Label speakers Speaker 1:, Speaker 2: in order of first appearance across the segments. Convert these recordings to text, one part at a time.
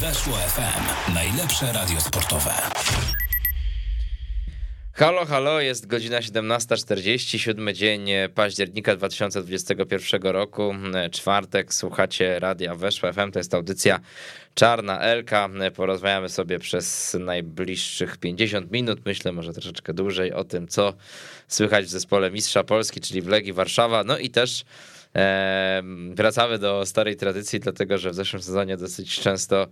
Speaker 1: Weszło FM. Najlepsze radio sportowe.
Speaker 2: Halo, halo, jest godzina 17.47, dzień października 2021 roku, czwartek, słuchacie Radia Weszło FM, to jest audycja Czarna Elka, porozmawiamy sobie przez najbliższych 50 minut, myślę może troszeczkę dłużej o tym, co słychać w zespole Mistrza Polski, czyli w Legii Warszawa, no i też Wracamy do starej tradycji, dlatego że w zeszłym sezonie dosyć często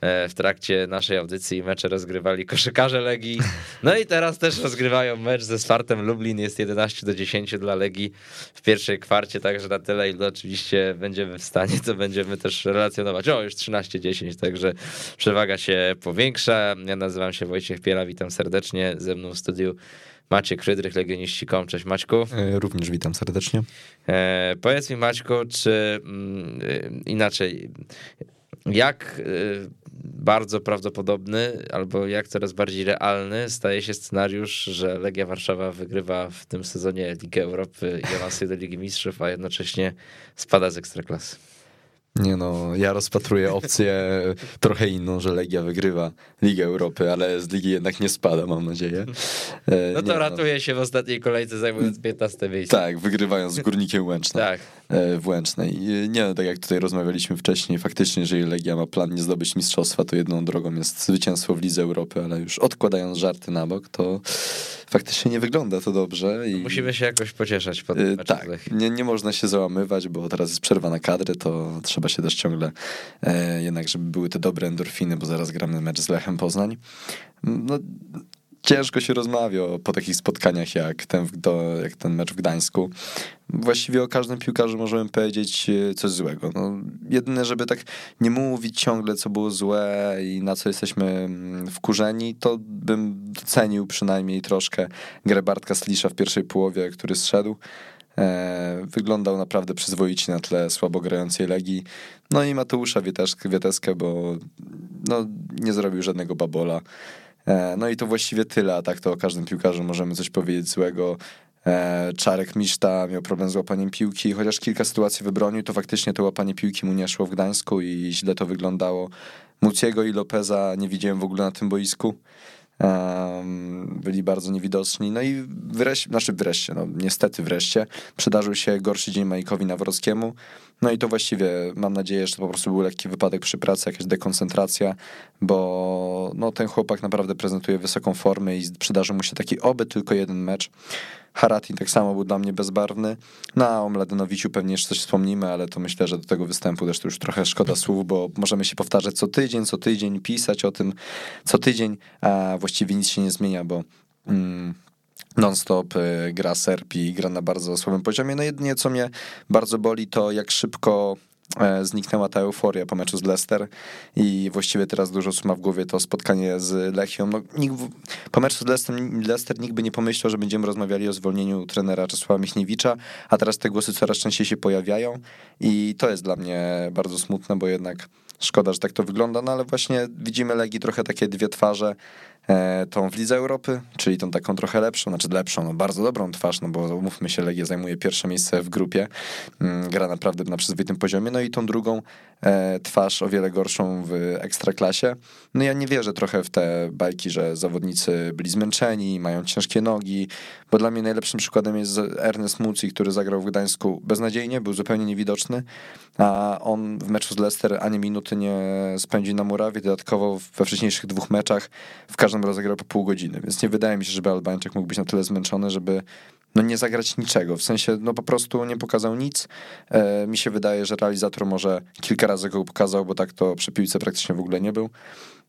Speaker 2: e, w trakcie naszej audycji mecze rozgrywali koszykarze Legii. No i teraz też rozgrywają mecz ze Spartem Lublin. Jest 11 do 10 dla Legii w pierwszej kwarcie, także na tyle, ile oczywiście będziemy w stanie, to będziemy też relacjonować. O, już 13-10, także przewaga się powiększa. Ja nazywam się Wojciech Piela, witam serdecznie. Ze mną w studiu Maciek Frydrych, Legioniści.com. Cześć Maćku.
Speaker 3: E, również witam serdecznie.
Speaker 2: E, powiedz mi Maćku, czy mm, e, inaczej, jak bardzo prawdopodobny, albo jak coraz bardziej realny staje się scenariusz, że Legia Warszawa wygrywa w tym sezonie Ligę Europy i awansuje do Ligi Mistrzów, a jednocześnie spada z Ekstraklasy?
Speaker 3: Nie no, ja rozpatruję opcję trochę inną, że Legia wygrywa Ligę Europy, ale z ligi jednak nie spada, mam nadzieję.
Speaker 2: E, no to nie, ratuje no. się w ostatniej kolejce zajmując 15 miejsce.
Speaker 3: Tak, wygrywając z Górnikiem Łęczna.
Speaker 2: tak.
Speaker 3: E, w Łęcznej. Nie no, tak jak tutaj rozmawialiśmy wcześniej, faktycznie jeżeli Legia ma plan nie zdobyć mistrzostwa, to jedną drogą jest zwycięstwo w Lidze Europy, ale już odkładając żarty na bok, to faktycznie nie wygląda to dobrze. I...
Speaker 2: Musimy się jakoś pocieszać po tym
Speaker 3: e, Tak, nie, nie można się załamywać, bo teraz jest przerwa na kadry, to trzeba się też ciągle e, jednak, żeby były te dobre endorfiny, bo zaraz gramy mecz z Lechem Poznań. No, ciężko się rozmawia po takich spotkaniach jak ten, do, jak ten mecz w Gdańsku. Właściwie o każdym piłkarzu możemy powiedzieć e, coś złego. No, jedyne, żeby tak nie mówić ciągle, co było złe i na co jesteśmy mm, wkurzeni, to bym docenił przynajmniej troszkę grę Bartka Slisza w pierwszej połowie, który zszedł. E, wyglądał naprawdę przyzwoicie na tle słabo grającej Legii. No i Mateusza Wieteskę, bo no, nie zrobił żadnego babola. E, no i to właściwie tyle, a tak to o każdym piłkarzu możemy coś powiedzieć złego. E, Czarek Miszta miał problem z łapaniem piłki, chociaż kilka sytuacji wybronił, to faktycznie to łapanie piłki mu nie szło w Gdańsku i źle to wyglądało. Muciego i Lopeza nie widziałem w ogóle na tym boisku. byli bardzo niewidoczni. No i wreszcie, znaczy wreszcie, no niestety wreszcie, przydarzył się gorszy dzień Majkowi Nawrockiemu. No i to właściwie mam nadzieję, że to po prostu był lekki wypadek przy pracy, jakaś dekoncentracja, bo no, ten chłopak naprawdę prezentuje wysoką formę i przydarzył mu się taki oby tylko jeden mecz. Haratin tak samo był dla mnie bezbarwny. Na o Mladenowiciu pewnie jeszcze coś wspomnimy, ale to myślę, że do tego występu też to już trochę szkoda słów, bo możemy się powtarzać co tydzień, co tydzień, pisać o tym co tydzień, a właściwie nic się nie zmienia, bo... Mm, non-stop y, gra Serpi, gra na bardzo słabym poziomie. No jedynie co mnie bardzo boli, to jak szybko e, zniknęła ta euforia po meczu z Leicester i właściwie teraz dużo ma w głowie to spotkanie z Lechią. No, nikt, po meczu z Leicester, Leicester nikt by nie pomyślał, że będziemy rozmawiali o zwolnieniu trenera Czesława Michniewicza, a teraz te głosy coraz częściej się pojawiają i to jest dla mnie bardzo smutne, bo jednak szkoda, że tak to wygląda, no ale właśnie widzimy Legii trochę takie dwie twarze, tą w Lidze Europy, czyli tą taką trochę lepszą, znaczy lepszą, no bardzo dobrą twarz, no bo umówmy się, Legia zajmuje pierwsze miejsce w grupie, mm, gra naprawdę na przyzwoitym poziomie, no i tą drugą e, twarz o wiele gorszą w ekstraklasie. No ja nie wierzę trochę w te bajki, że zawodnicy byli zmęczeni, mają ciężkie nogi, bo dla mnie najlepszym przykładem jest Ernest Muci, który zagrał w Gdańsku beznadziejnie, był zupełnie niewidoczny, a on w meczu z Leicester ani minuty nie spędził na murawie, dodatkowo we wcześniejszych dwóch meczach w każdym każdym rozegrał po pół godziny, więc nie wydaje mi się, żeby Albańczyk mógł być na tyle zmęczony, żeby no nie zagrać niczego. W sensie, no po prostu nie pokazał nic. E, mi się wydaje, że realizator może kilka razy go pokazał, bo tak to przy piłce praktycznie w ogóle nie był.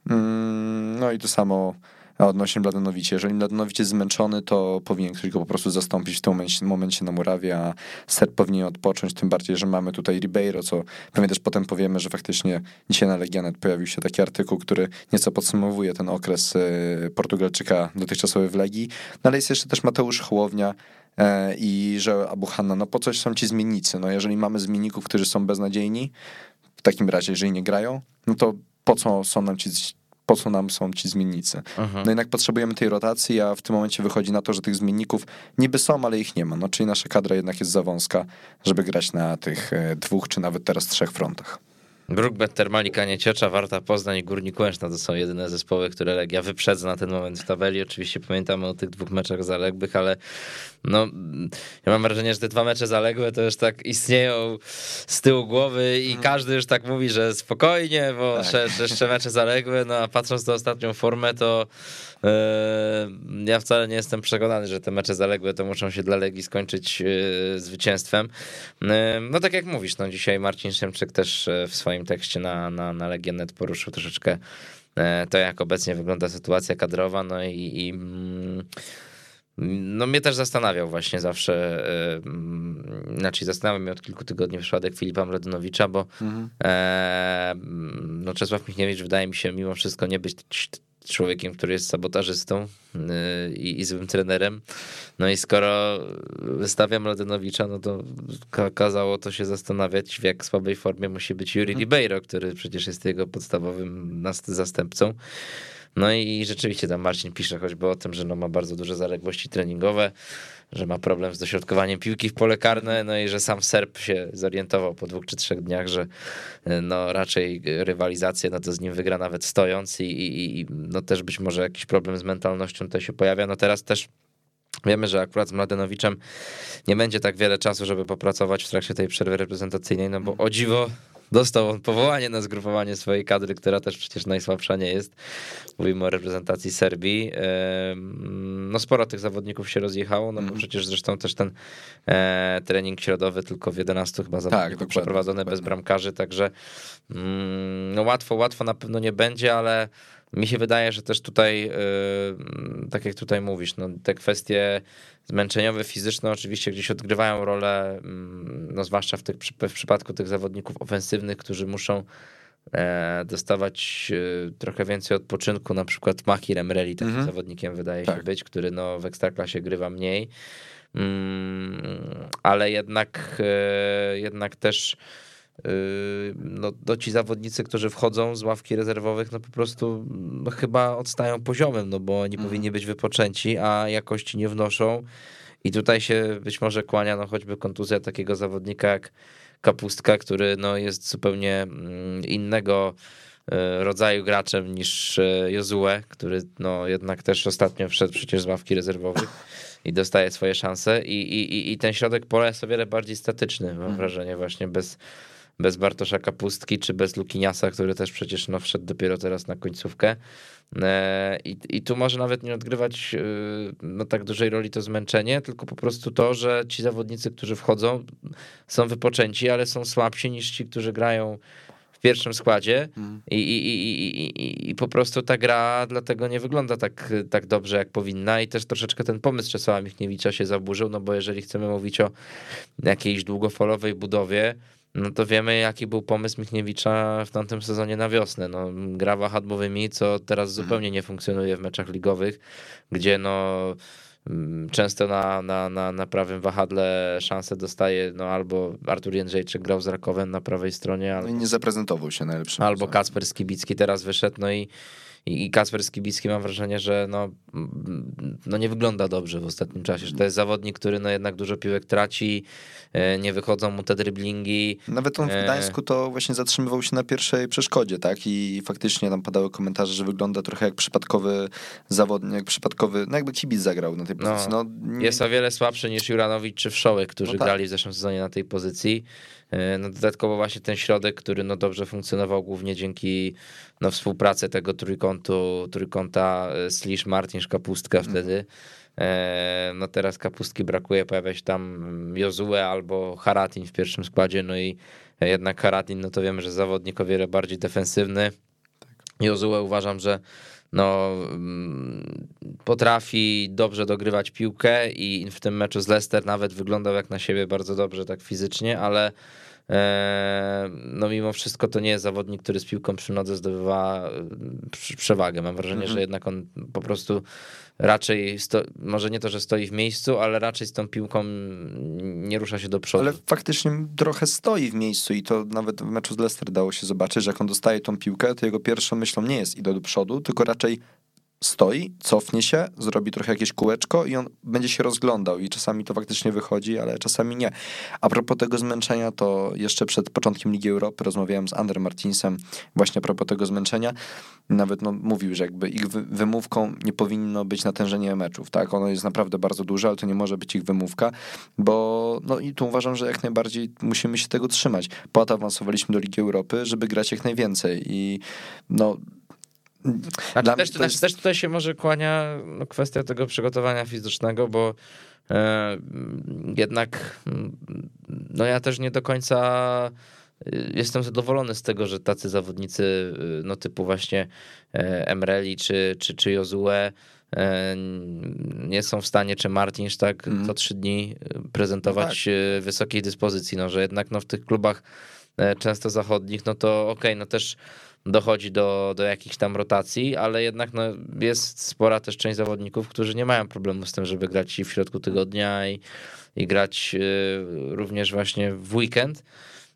Speaker 3: Mm, no i to samo a odnośnie Mladenowicie, jeżeli Mladenowicz jest zmęczony, to powinien ktoś go po prostu zastąpić w tym momencie, momencie na murawie, a Ser powinien odpocząć, tym bardziej, że mamy tutaj Ribeiro, co pewnie też potem powiemy, że faktycznie dzisiaj na Legionet pojawił się taki artykuł, który nieco podsumowuje ten okres y, Portugalczyka dotychczasowy w Legii, no ale jest jeszcze też Mateusz Chłownia, e, i że Abu Hanna, no po coś są ci zmiennicy, no jeżeli mamy zmienników, którzy są beznadziejni, w takim razie, jeżeli nie grają, no to po co są nam ci po co nam są ci zmiennicy. Mhm. No jednak potrzebujemy tej rotacji, a w tym momencie wychodzi na to, że tych zmienników niby są, ale ich nie ma. No, czyli nasza kadra jednak jest za wąska, żeby grać na tych e, dwóch, czy nawet teraz trzech frontach.
Speaker 2: Brookbet, Termalika, Nieciecza, Warta Poznań i Górnik Łęczna to są jedyne zespoły, które Legia wyprzedza na ten moment w tabeli. Oczywiście pamiętamy o tych dwóch meczach zaległych, ale no, ja mam wrażenie, że te dwa mecze zaległe to już tak istnieją z tyłu głowy i mhm. każdy już tak mówi, że spokojnie, bo tak. jeszcze mecze zaległe, no a patrząc na ostatnią formę, to ja wcale nie jestem przekonany, że te mecze zaległe to muszą się dla Legii skończyć yy, zwycięstwem. Yy, no tak jak mówisz, no dzisiaj Marcin Szymczyk też w swoim tekście na, na, na Legionet poruszył troszeczkę to, jak obecnie wygląda sytuacja kadrowa, no i, i mm, no mnie też zastanawiał właśnie zawsze, yy, znaczy zastanawiał mnie od kilku tygodni przypadek Filipa Mladynowicza, bo mhm. e, no Czesław Michniewicz wydaje mi się mimo wszystko nie być człowiekiem, który jest sabotażystą y, i, i złym trenerem. No i skoro wystawia Mladenowicza, no to kazało to się zastanawiać, w jak słabej formie musi być Yuri mhm. Ribeiro, który przecież jest jego podstawowym zastępcą. No i rzeczywiście tam Marcin pisze choćby o tym, że no ma bardzo duże zaległości treningowe, że ma problem z dośrodkowaniem piłki w pole karne, no i że sam Serb się zorientował po dwóch czy trzech dniach, że no raczej rywalizację no to z nim wygra nawet stojąc i, i, i no też być może jakiś problem z mentalnością tutaj się pojawia. No teraz też Wiemy, że akurat z Mladenowiczem nie będzie tak wiele czasu, żeby popracować w trakcie tej przerwy reprezentacyjnej, no bo o dziwo dostał on powołanie na zgrupowanie swojej kadry, która też przecież najsłabsza nie jest. Mówimy o reprezentacji Serbii. No sporo tych zawodników się rozjechało, no bo mhm. przecież zresztą też ten e, trening środowy tylko w 11 chyba zawodników tak, przeprowadzony bez bramkarzy, także mm, no łatwo, łatwo na pewno nie będzie, ale mi się wydaje, że też tutaj, y, tak jak tutaj mówisz, no, te kwestie zmęczeniowe, fizyczne oczywiście gdzieś odgrywają rolę, mm, no, zwłaszcza w, tych, w przypadku tych zawodników ofensywnych, którzy muszą e, dostawać y, trochę więcej odpoczynku, na przykład Mahir Emreli takim mhm. zawodnikiem wydaje tak. się być, który no, w Ekstraklasie grywa mniej, mm, ale jednak, e, jednak też no, no ci zawodnicy, którzy wchodzą z ławki rezerwowych, no po prostu no, chyba odstają poziomem, no bo oni mhm. powinni być wypoczęci, a jakości nie wnoszą. I tutaj się być może kłania no, choćby kontuzja takiego zawodnika jak Kapustka, który no, jest zupełnie mm, innego e, rodzaju graczem niż e, Jozue, który no, jednak też ostatnio wszedł przecież z ławki rezerwowych i dostaje swoje szanse. I, i, i ten środek pola jest o wiele bardziej statyczny, mam mhm. wrażenie, właśnie bez bez Bartosza Kapustki, czy bez Lukiniasa, który też przecież no, wszedł dopiero teraz na końcówkę. E, I, I tu może nawet nie odgrywać e, no, tak dużej roli to zmęczenie, tylko po prostu to, że ci zawodnicy, którzy wchodzą, są wypoczęci, ale są słabsi niż ci, którzy grają pierwszym składzie mm. I, i, i, i, i po prostu ta gra dlatego nie wygląda tak, tak dobrze, jak powinna i też troszeczkę ten pomysł Czesława Michniewicza się zaburzył, no bo jeżeli chcemy mówić o jakiejś długofalowej budowie, no to wiemy, jaki był pomysł Michniewicza w tamtym sezonie na wiosnę. No, gra wahadłowymi, co teraz mhm. zupełnie nie funkcjonuje w meczach ligowych, gdzie no często na, na, na, na prawym wahadle szansę dostaje no albo Artur Jędrzejczyk grał z Rakowem na prawej stronie. Albo,
Speaker 3: no i nie zaprezentował się najlepszym.
Speaker 2: Albo Kacper Skibicki teraz wyszedł, no i i, i Kasper Skibicki mam wrażenie, że no, no nie wygląda dobrze w ostatnim czasie, że to jest zawodnik, który no jednak dużo piłek traci, e, nie wychodzą mu te driblingi.
Speaker 3: Nawet on w e, Gdańsku to właśnie zatrzymywał się na pierwszej przeszkodzie, tak? I faktycznie tam padały komentarze, że wygląda trochę jak przypadkowy zawodnik, jak przypadkowy, no jakby kibic zagrał na tej no, pozycji. No,
Speaker 2: no nie... Jest o wiele słabszy niż Juranowicz czy Wszołek, którzy no tak. grali w zeszłym sezonie na tej pozycji. E, no dodatkowo właśnie ten środek, który no dobrze funkcjonował głównie dzięki no współpracy tego trójkątu, trójkąta e, Slisz, Martin, Kapustka mhm. wtedy. E, no teraz Kapustki brakuje, pojawia się tam Jozue albo Haratin w pierwszym składzie, no i jednak Haratin, no to wiemy, że zawodnik o wiele bardziej defensywny. Tak. Jozue uważam, że no, mm, potrafi dobrze dogrywać piłkę i w tym meczu z Leicester nawet wyglądał jak na siebie bardzo dobrze tak fizycznie, ale e, no mimo wszystko to nie jest zawodnik, który z piłką przy nodze zdobywa e, przewagę. Mam wrażenie, mhm. że jednak on po prostu raczej, sto, może nie to, że stoi w miejscu, ale raczej z tą piłką nie rusza się do przodu.
Speaker 3: Ale faktycznie trochę stoi w miejscu i to nawet w meczu z Leicester dało się zobaczyć, że jak on dostaje tą piłkę, to jego pierwszą myślą nie jest idę do przodu, tylko raczej stoi, cofnie się, zrobi trochę jakieś kółeczko i on będzie się rozglądał i czasami to faktycznie wychodzi, ale czasami nie. A propos tego zmęczenia, to jeszcze przed początkiem Ligi Europy rozmawiałem z Andrem Martinsem właśnie a propos tego zmęczenia. Nawet no, mówił, że jakby ich wymówką nie powinno być natężenie meczów, tak? Ono jest naprawdę bardzo duże, ale to nie może być ich wymówka, bo no i tu uważam, że jak najbardziej musimy się tego trzymać. Po to awansowaliśmy do Ligi Europy, żeby grać jak najwięcej i no
Speaker 2: znaczy, też, jest... też tutaj się może kłania no, kwestia tego przygotowania fizycznego, bo e, jednak no ja też nie do końca y, jestem zadowolony z tego, że tacy zawodnicy y, no typu właśnie e, Emreli czy, czy, czy Jozue e, nie są w stanie, czy Martinsz tak mm. co trzy dni prezentować no tak. wysokiej dyspozycji, no że jednak no w tych klubach często zachodnich, no to okej, okay, no też dochodzi do, do jakichś tam rotacji, ale jednak no, jest spora też część zawodników, którzy nie mają problemu z tym, żeby grać i w środku tygodnia i, i grać y, również właśnie w weekend.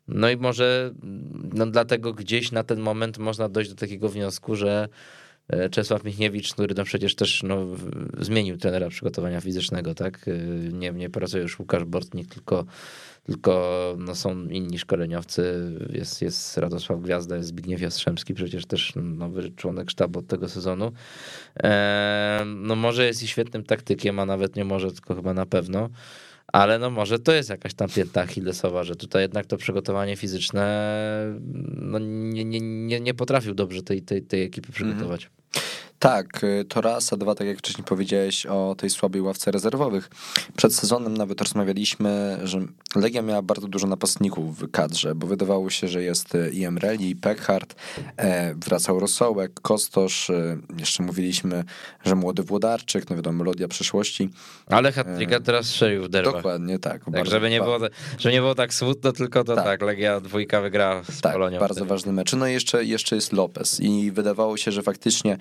Speaker 2: No i może no dlatego gdzieś na ten moment można dojść do takiego wniosku, że y, Czesław Michniewicz, który no przecież też no, zmienił trenera przygotowania fizycznego, tak? Y, nie, nie pracuje już Łukasz Bortnik, tylko tylko no, są inni szkoleniowcy, jest, jest Radosław Gwiazda, jest Zbigniew Jastrzębski, przecież też nowy członek sztabu od tego sezonu. E, no może jest i świetnym taktykiem, a nawet nie może, tylko chyba na pewno. Ale no może to jest jakaś tam pięta achillesowa, że tutaj jednak to przygotowanie fizyczne no nie, nie, nie, nie potrafił dobrze tej, tej, tej ekipy przygotować.
Speaker 3: Tak, y, to raz, a dwa, tak jak wcześniej powiedziałeś o tej słabej ławce rezerwowych. Przed sezonem nawet rozmawialiśmy, że Legia miała bardzo dużo napastników w kadrze, bo wydawało się, że jest y, i Emreli, i Peckhardt, e, wracał Rosołek, Kostosz, e, jeszcze mówiliśmy, że młody Włodarczyk, no wiadomo, melodia przyszłości.
Speaker 2: Ale Hatryka e, teraz strzelił w derbach.
Speaker 3: Dokładnie, tak.
Speaker 2: tak żeby, nie było, żeby nie było tak smutno, tylko to tak, tak Legia dwójka wygrała z tak, Polonią.
Speaker 3: bardzo ważny mecz. No i jeszcze, jeszcze jest Lopez i wydawało się, że faktycznie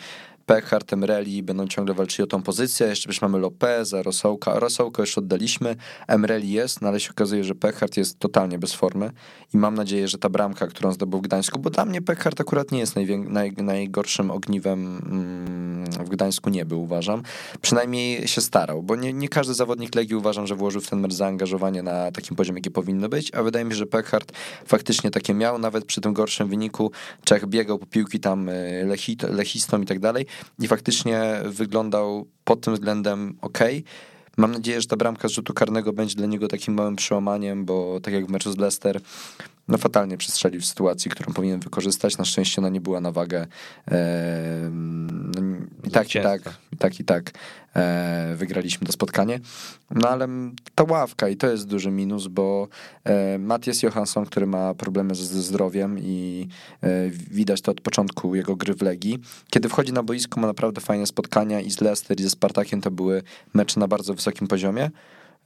Speaker 3: Peckhardt, Emreli będą ciągle walczyli o tą pozycję. Jeszcze przecież mamy Lopeza, Rosołka. Rosołka już oddaliśmy. Emreli jest, no ale się okazuje, że Peckhardt jest totalnie bez formy i mam nadzieję, że ta bramka, którą zdobył w Gdańsku, bo dla mnie Peckhardt akurat nie jest najwię- naj, najgorszym ogniwem mm, w Gdańsku nie był, uważam. Przynajmniej się starał, bo nie, nie każdy zawodnik Legii uważam, że włożył w ten mecz zaangażowanie na takim poziomie, jaki powinno być, a wydaje mi się, że Peckhardt faktycznie takie miał, nawet przy tym gorszym wyniku. Czech biegał po piłki tam y, lechit, lechistom i tak dalej i faktycznie wyglądał pod tym względem ok. Mam nadzieję, że ta bramka z rzutu karnego będzie dla niego takim małym przełamaniem, bo tak jak w meczu z Leicester, no fatalnie przestrzelił w sytuacji, którą powinien wykorzystać. Na szczęście ona nie była na wagę. No, I tak, i tak, tak, i tak e, wygraliśmy to spotkanie. No ale ta ławka i to jest duży minus, bo e, Matthias Johansson, który ma problemy ze zdrowiem i e, widać to od początku jego gry w Legii. Kiedy wchodzi na boisko ma naprawdę fajne spotkania i z Leicester i ze Spartakiem to były mecze na bardzo wysokim poziomie.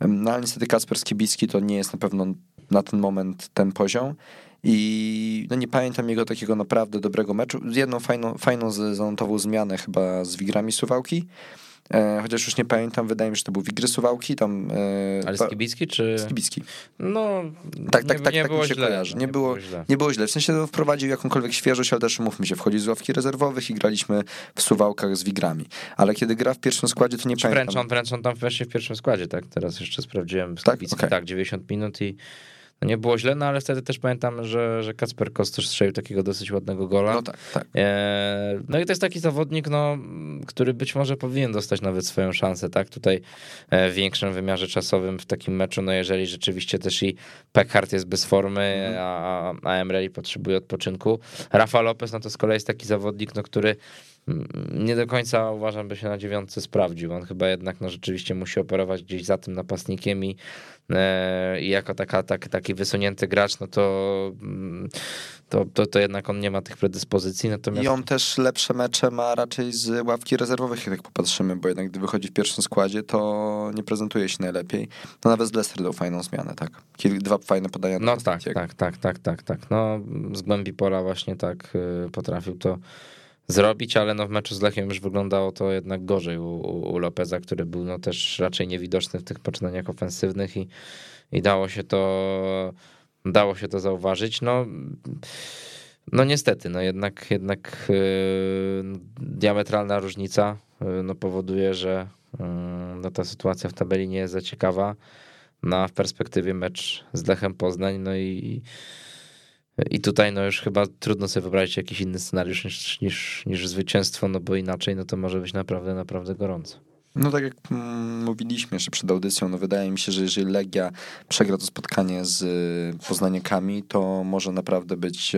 Speaker 3: No ale niestety Kasper Skibicki to nie jest na pewno na ten moment ten poziom. I no nie pamiętam jego takiego naprawdę dobrego meczu. Jedną fajną, fajną zanotową zmianę chyba z Wigrami Suwałki. E, chociaż już nie pamiętam, wydaje mi się, że to był Wigry Suwałki. Tam,
Speaker 2: e, Ale Skibicki czy...
Speaker 3: Skibicki.
Speaker 2: No,
Speaker 3: tak, tak, nie, tak, nie tak było mi się źle, kojarzy. Nie, nie, było, źle. nie było źle. W sensie wprowadził jakąkolwiek świeżość, ale też mówmy się, wchodzi z ławki rezerwowych i graliśmy w Suwałkach z Wigrami. Ale kiedy gra w pierwszym składzie, to nie czy pamiętam.
Speaker 2: Wręcz on, wręcz on tam właśnie w pierwszym składzie, tak? Teraz jeszcze sprawdziłem. Skibicki, tak? Okay. tak, 90 minut i no nie było źle, no ale wtedy też pamiętam, że, że Kacper Kostosz strzelił takiego dosyć ładnego gola.
Speaker 3: No tak, tak.
Speaker 2: E, no i to jest taki zawodnik, no, który być może powinien dostać nawet swoją szansę, tak? Tutaj e, w większym wymiarze czasowym w takim meczu, no jeżeli rzeczywiście też i Peckhardt jest bez formy, mhm. a, a Emreli potrzebuje odpoczynku. Rafa Lopez, no to z kolei jest taki zawodnik, no, który mm, nie do końca uważam, by się na dziewiątce sprawdził. On chyba jednak no, rzeczywiście musi operować gdzieś za tym napastnikiem i i jako taka, tak, taki wysunięty gracz, no to, mm, to, to, to jednak on nie ma tych predyspozycji. Natomiast...
Speaker 3: I on też lepsze mecze ma raczej z ławki rezerwowych, jak popatrzymy, bo jednak gdy wychodzi w pierwszym składzie, to nie prezentuje się najlepiej. No nawet z Leicester dał fajną zmianę, tak. Dwa fajne podania.
Speaker 2: No tak, tak, tak, tak, tak, tak. No z głębi pola właśnie tak y, potrafił to zrobić, ale no w meczu z Lechem już wyglądało to jednak gorzej u, u Lopeza, który był no też raczej niewidoczny w tych poczynaniach ofensywnych i, i dało się to dało się to zauważyć. No, no niestety, no jednak, jednak yy, diametralna różnica no powoduje, że no ta sytuacja w tabeli nie jest za ciekawa. Na w perspektywie mecz z Lechem Poznań, no i i tutaj no już chyba trudno sobie wyobrazić jakiś inny scenariusz niż, niż, niż zwycięstwo, no bo inaczej no to może być naprawdę, naprawdę gorąco.
Speaker 3: No tak jak mm, mówiliśmy jeszcze przed audycją, no wydaje mi się, że jeżeli Legia przegra to spotkanie z y, Poznaniakami, to może naprawdę być,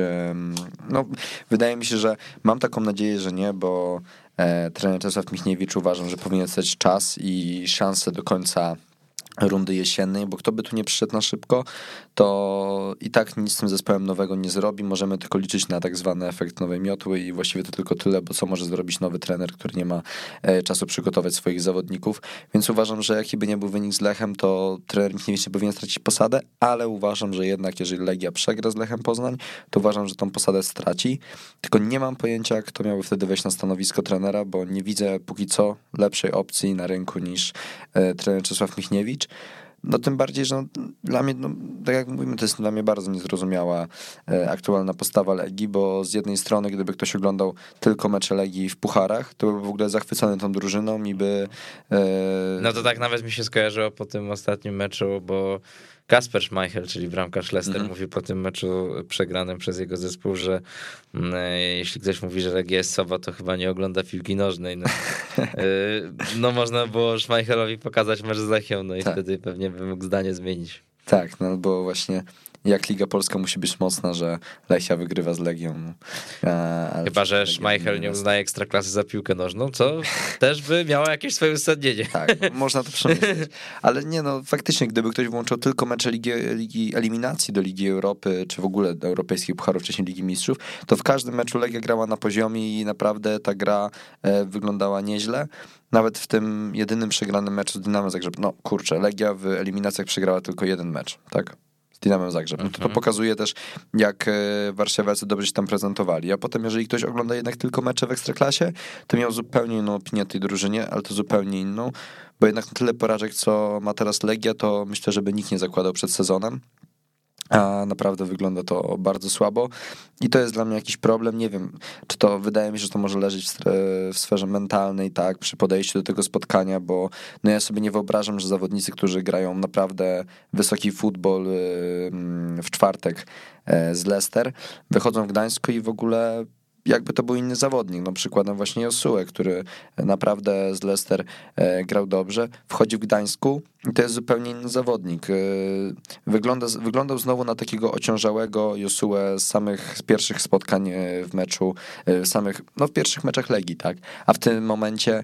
Speaker 3: no wydaje mi się, że mam taką nadzieję, że nie, bo e, trener Czesław Michniewicz uważam, że powinien stać czas i szansę do końca rundy jesiennej, bo kto by tu nie przyszedł na szybko, to i tak nic z tym zespołem nowego nie zrobi. Możemy tylko liczyć na tak zwany efekt nowej miotły i właściwie to tylko tyle, bo co może zrobić nowy trener, który nie ma e, czasu przygotować swoich zawodników. Więc uważam, że jaki by nie był wynik z Lechem, to trener Michniewicz nie powinien stracić posadę, ale uważam, że jednak jeżeli Legia przegra z Lechem Poznań, to uważam, że tą posadę straci. Tylko nie mam pojęcia, kto miałby wtedy wejść na stanowisko trenera, bo nie widzę póki co lepszej opcji na rynku niż e, trener Czesław Michniewicz. No tym bardziej, że no, dla mnie, no, tak jak mówimy, to jest dla mnie bardzo niezrozumiała e, aktualna postawa Legii, bo z jednej strony, gdyby ktoś oglądał tylko mecze Legii w pucharach, to by w ogóle zachwycony tą drużyną i by... E...
Speaker 2: No to tak nawet mi się skojarzyło po tym ostatnim meczu, bo Kasper Schmeichel, czyli bramkarz Leicester, -hmm. mówił po tym meczu przegranym przez jego zespół, że mm, jeśli ktoś mówi, że Legia jest sowa, to chyba nie ogląda piłki nożnej. No, e, no można było Schmeichelowi pokazać mecz z Lechią, no i tak. wtedy pewnie by mógł zdanie zmienić.
Speaker 3: Tak, no bo właśnie jak Liga Polska musi być mocna, że Lechia wygrywa z Legią. No.
Speaker 2: A, Chyba, że Schmeichel nie uznaje ekstraklasy za piłkę nożną, co też by miało jakieś swoje uzasadnienie.
Speaker 3: Tak, można to przemyśleć. Ale nie no, faktycznie, gdyby ktoś włączył tylko mecze Ligi, Ligi Eliminacji do Ligi Europy, czy w ogóle do europejskich pucharów, wcześniej Ligi Mistrzów, to w każdym meczu Legia grała na poziomie i naprawdę ta gra e, wyglądała nieźle nawet w tym jedynym przegranym meczu z Dynamo Zagrzeb, no kurczę, Legia w eliminacjach przegrała tylko jeden mecz, tak? Z Dynamem Zagrzeb. No to, to mhm. pokazuje też, jak e, warszawiacy dobrze się tam prezentowali. A potem, jeżeli ktoś ogląda jednak tylko mecze w Ekstraklasie, to miał zupełnie inną opinię tej drużynie, ale to zupełnie inną, bo jednak na tyle porażek, co ma teraz Legia, to myślę, żeby nikt nie zakładał przed sezonem a naprawdę wygląda to bardzo słabo. I to jest dla mnie jakiś problem, nie wiem, czy to wydaje mi się, że to może leżeć w, sferze mentalnej, tak, przy podejściu do tego spotkania, bo no ja sobie nie wyobrażam, że zawodnicy, którzy grają naprawdę wysoki futbol w czwartek e, z Leicester, wychodzą w Gdańsku i w ogóle jakby to był inny zawodnik. No przykładem właśnie Josue, który naprawdę z Leicester e, grał dobrze, wchodzi w Gdańsku i to jest zupełnie inny zawodnik. E, wygląda, wyglądał znowu na takiego ociążałego Josue z samych pierwszych spotkań e, w meczu, w samych, no w pierwszych meczach Legii, tak? A w tym momencie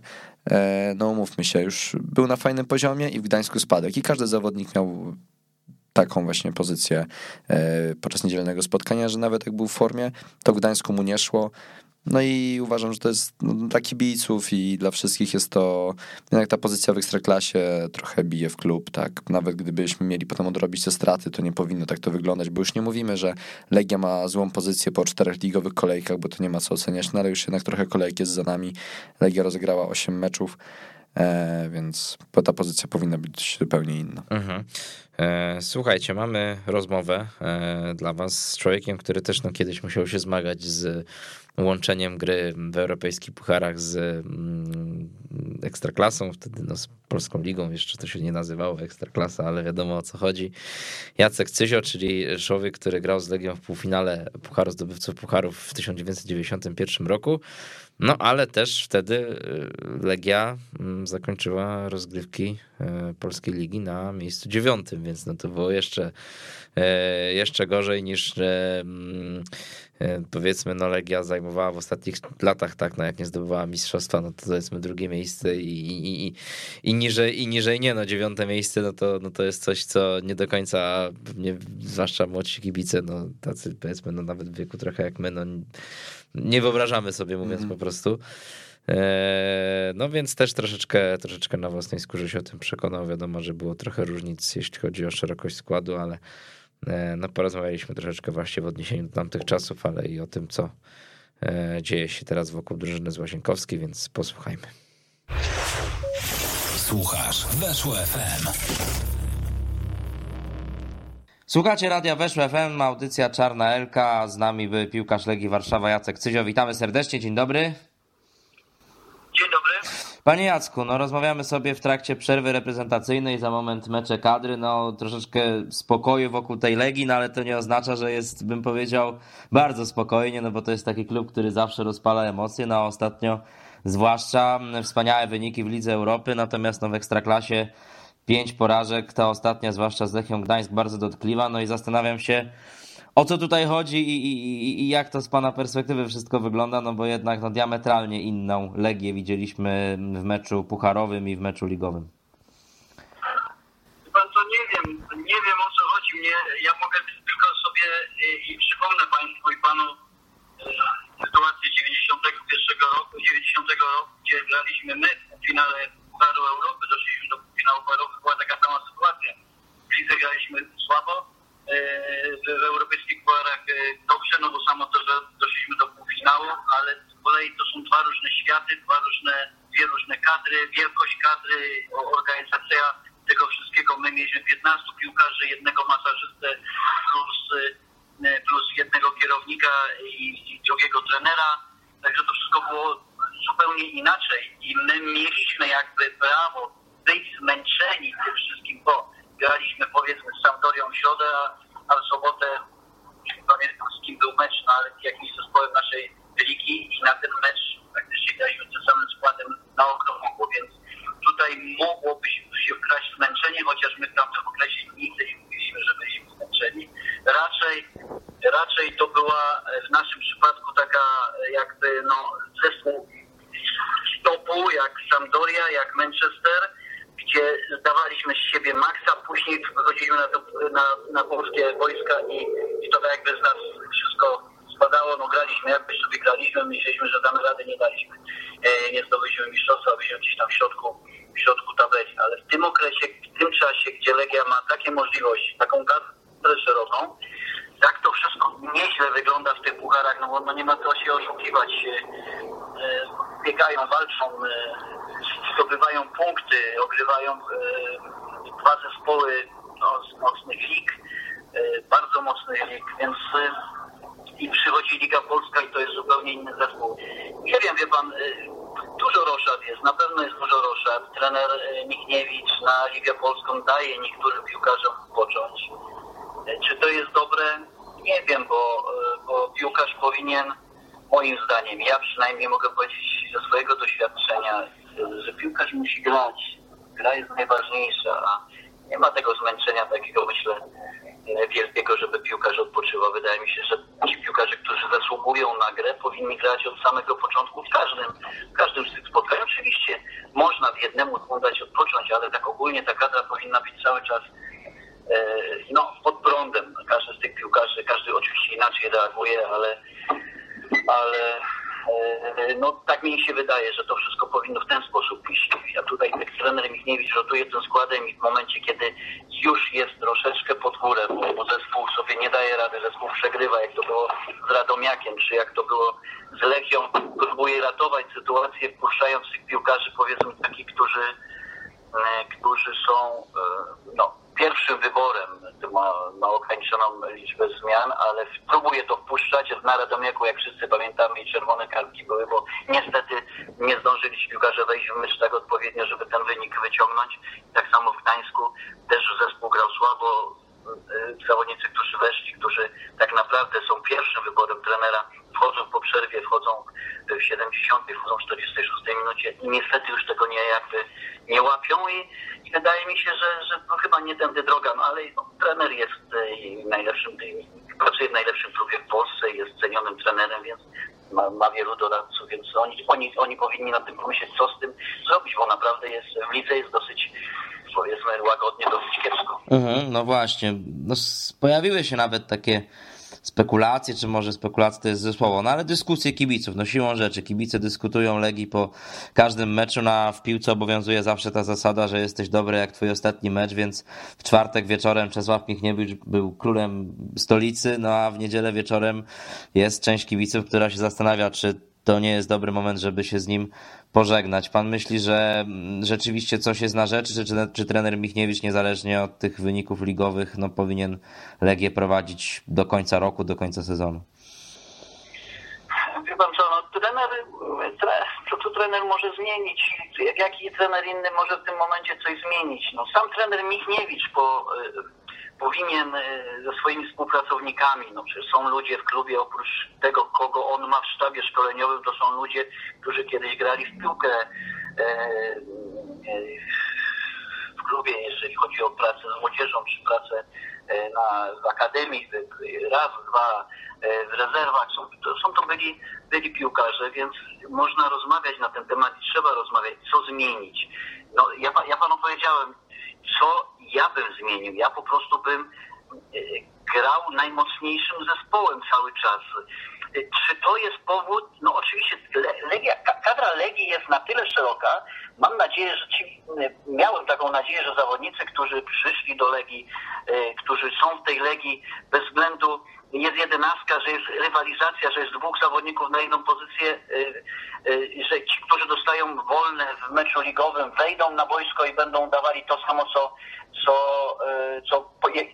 Speaker 3: no umówmy się, już był na fajnym poziomie i w Gdańsku spadek. I każdy zawodnik miał taką właśnie pozycję e, podczas niedzielnego spotkania, że nawet jak był w formie, to Gdańsku mu nie szło. No i uważam, że to jest no, dla kibiców i dla wszystkich jest to jednak ta pozycja w ekstraklasie trochę bije w klub, tak. Nawet gdybyśmy mieli potem odrobić te straty, to nie powinno tak to wyglądać, bo już nie mówimy, że Legia ma złą pozycję po czterech ligowych kolejkach, bo to nie ma co oceniać, no ale już jednak trochę kolejek jest za nami. Legia rozegrała 8 meczów, e, więc ta pozycja powinna być zupełnie inna. Mhm.
Speaker 2: E, słuchajcie, mamy rozmowę e, dla was z człowiekiem, który też no, kiedyś musiał się zmagać z łączeniem gry w europejskich pucharach z mm, ekstraklasą, wtedy no, z polską ligą, jeszcze to się nie nazywało ekstraklasa, ale wiadomo o co chodzi. Jacek Cyzio, czyli człowiek, który grał z Legią w półfinale Pucharu Zdobywców Pucharów w 1991 roku. No ale też wtedy y, Legia mm, zakończyła rozgrywki y, Polskiej Ligi na miejscu dziewiątym, więc no to było jeszcze, y, jeszcze gorzej niż mm, powiedzmy no Legia zajmowała w ostatnich latach, tak, no jak nie zdobywała mistrzostwa, no to powiedzmy drugie miejsce i, i, i, i, niżej, i niżej nie, no dziewiąte miejsce, no to, no to jest coś, co nie do końca, pewnie, zwłaszcza młodsi kibice, no tacy powiedzmy, no nawet w wieku trochę jak my, no nie wyobrażamy sobie, mówiąc mm. po prostu. E, no więc też troszeczkę, troszeczkę na własnej skórze się o tym przekonał. Wiadomo, że było trochę różnic, jeśli chodzi o szerokość składu, ale e, no porozmawialiśmy troszeczkę właśnie w odniesieniu do tamtych czasów, ale i o tym, co e, dzieje się teraz wokół drużyny z Łazienkowskiej, więc posłuchajmy.
Speaker 1: Słuchasz, weszło FM.
Speaker 2: Słuchacie Radia Weszło FM, audycja Czarna Elka, z nami by piłkarz Legii Warszawa Jacek Cyzio. Witamy serdecznie, dzień dobry.
Speaker 4: Dzień dobry.
Speaker 2: Panie Jacku, no rozmawiamy sobie w trakcie przerwy reprezentacyjnej, za moment mecze kadry, no troszeczkę spokoju wokół tej Legii, no ale to nie oznacza, że jest, bym powiedział, bardzo spokojnie, no bo to jest taki klub, który zawsze rozpala emocje, no ostatnio zwłaszcza wspaniałe wyniki w Lidze Europy, natomiast no w Ekstraklasie pięć porażek, ta ostatnia zwłaszcza z Lechią Gdańsk bardzo dotkliwa, no i zastanawiam się, o co tutaj chodzi i, i, i, jak to z Pana perspektywy wszystko wygląda, no bo jednak no, diametralnie inną Legię widzieliśmy w meczu pucharowym i w meczu ligowym.
Speaker 4: Pan co, nie wiem, nie wiem o co chodzi mnie, ja mogę tylko sobie i, i przypomnę Państwu i Panu e, sytuację 91 roku, 90 roku, gdzie graliśmy my w finale Pucharu Europy, doszliśmy do finału Pucharowy, była taka sama sytuacja. W graliśmy słabo, E, w europejskich pucharach e, dobrze, no bo samo to, że doszliśmy do półfinału, ale z kolei to są dwa różne światy, dwa różne, dwie różne kadry, wielkość kadry, organizacja tego wszystkiego. My mieliśmy 15 piłkarzy, jednego masażystę plus, e, plus jednego kierownika i, i drugiego trenera, także to wszystko było zupełnie inaczej i my mieliśmy jakby prawo być zmęczeni tym wszystkim, bo graliśmy powiedzmy z Sampdorią w środę, a, w sobotę pamiętam z kim był mecz, no, ale jakimś zespołem naszej ligi i na ten mecz praktycznie graliśmy tym samym składem na okrągło, więc tutaj mogłoby się wkraść zmęczenie, chociaż my w tamtym okresie nigdy nie mówiliśmy, że byliśmy zmęczeni. Raczej, raczej to była w naszym przypadku taka jakby no, zespół stopu, jak Sampdoria, jak Manchester, gdzie zdawaliśmy z siebie maksa, później wychodziliśmy na, na, na polskie wojska i, i to tak jakby z nas wszystko spadało, no graliśmy, jakby sobie graliśmy, myśleliśmy, że damy radę, nie daliśmy. E, nie zdobyliśmy mistrzostwa, byliśmy gdzieś tam w środku, w środku tabeli, ale w tym okresie, w tym czasie, gdzie Legia ma takie możliwości, taką kadrę szeroką, tak to wszystko nieźle wygląda w tych pucharach, no bo no nie ma co się oszukiwać. E, biegają, walczą, e, zdobywają punkty, ogrywają e, dwa zespoły no, z mocnych lig, e, bardzo mocnych lig, więc e, i przychodzi Liga Polska i to jest zupełnie inny zespół. Nie wiem, wie pan, dużo roszad jest, na pewno jest dużo roszad. Trener Michniewicz na Ligę Polską daje niektórym piłkarzom począć. Czy to jest dobre? Nie wiem, bo, bo piłkarz powinien, moim zdaniem, ja przynajmniej mogę powiedzieć ze swojego doświadczenia, że piłkarz musi grać. Gra jest najważniejsza, nie ma tego zmęczenia takiego, myślę, wielkiego, żeby piłkarz odpoczywał. Wydaje mi się, że ci piłkarze, którzy zasługują na grę, powinni grać od samego początku w każdym, w każdym z tych spotkań. Oczywiście można w jednemu dać odpocząć, ale tak ogólnie ta kadra powinna być cały czas e, no, pod prądem. Każdy z tych piłkarzy, każdy oczywiście inaczej reaguje, ale, ale E, no tak mi się wydaje, że to wszystko powinno w ten sposób iść. A tutaj tak trener Michniewicz rotuje tym składem i w momencie, kiedy już jest troszeczkę pod górę, bo, bo zespół sobie nie daje rady, zespół przegrywa, jak to było z Radomiakiem, czy jak to było z Lechią, próbuje ratować sytuację, wpuszczając tych piłkarzy, powiedzmy takich, którzy, e, którzy są e, no, pierwszym wyborem, ma, ma ograniczoną liczbę zmian, ale próbuje to wpuszczać. Na Radomiaku, jak wszyscy pamiętamy, i czerwone kartki były, bo niestety nie zdążyli piłkarze wejść w myśl tak odpowiednio, żeby ten wynik wyciągnąć. Tak samo w Gdańsku też zespół grał słabo, y, zawodnicy, którzy weszli, którzy tak naprawdę są pierwszym wyborem trenera, wchodzą po przerwie, wchodzą w 70, wchodzą w 46 minucie i niestety już tego nie jakby nie łapią i, i wydaje mi się, że, że to chyba nie tędy droga, no ale no, trener jest e, najlepszym, pracuje w najlepszym klubie w Polsce, jest cenionym trenerem, więc ma, ma wielu doradców, więc oni, oni, oni powinni na tym pomyśleć, co z tym zrobić, bo naprawdę jest, w lidze jest dosyć powiedzmy łagodnie, dosyć kiepsko.
Speaker 2: Mhm, no właśnie, no, pojawiły się nawet takie spekulacje, czy może spekulacje to jest ze słowo, no ale dyskusje kibiców, no siłą rzeczy, kibice dyskutują Legii po każdym meczu, na w piłce obowiązuje zawsze ta zasada, że jesteś dobry jak twój ostatni mecz, więc w czwartek wieczorem Czesław Michniewicz był królem stolicy, no a w niedzielę wieczorem jest część kibiców, która się zastanawia, czy to nie jest dobry moment, żeby się z nim pożegnać. Pan myśli, że mm, rzeczywiście coś jest na rzeczy, czy, czy, trener Michniewicz, niezależnie od tych wyników ligowych, no, powinien Legię prowadzić do końca roku, do końca sezonu?
Speaker 4: Wie pan co, no, trener, tre, to, to trener może zmienić, jaki trener inny może w tym momencie coś zmienić. No, sam trener Michniewicz po, powinien ze swoimi współpracownikami, no przecież są ludzie w klubie, oprócz tego, kogo on ma w sztabie szkoleniowym, to są ludzie, którzy kiedyś grali w piłkę w klubie, jeżeli chodzi o pracę z młodzieżą, czy pracę na, w akademii, raz, dwa, E, w rezerwach. Są to, są to byli, byli piłkarze, więc można rozmawiać na ten temat i trzeba rozmawiać, co zmienić. No, ja, ja panu powiedziałem, co ja bym zmienił. Ja po prostu bym e, grał najmocniejszym zespołem cały czas. E, czy to jest powód? No oczywiście Legia, kadra Legii jest na tyle szeroka. Mam nadzieję, że ci, miałem taką nadzieję, że zawodnicy, którzy przyszli do Legii, którzy są w tej Legii bez względu jest jedenastka, że jest rywalizacja, że jest dwóch zawodników na jedną pozycję, y, y, że ci, którzy dostają wolne w meczu ligowym, wejdą na boisko i będą dawali to samo, co, co, y, co,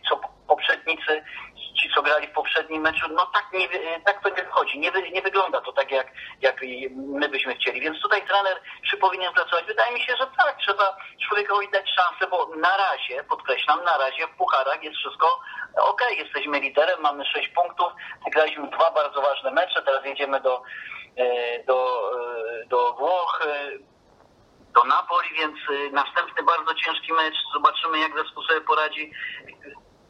Speaker 4: co poprzednicy, ci, co grali w poprzednim meczu. No tak, nie, tak to nie wychodzi. Nie, nie wygląda to tak, jak, jak my byśmy chcieli. Więc tutaj trener czy powinien pracować? Wydaje mi się, że tak. Trzeba człowiekowi dać szansę, bo na razie, podkreślam, na razie w pucharach jest wszystko ok, jesteśmy liderem, mamy 6 punktów, wygraliśmy dwa bardzo ważne mecze, teraz jedziemy do, e, do, e, do Włoch, e, do Napoli, więc następny bardzo ciężki mecz, zobaczymy jak zespół sobie poradzi.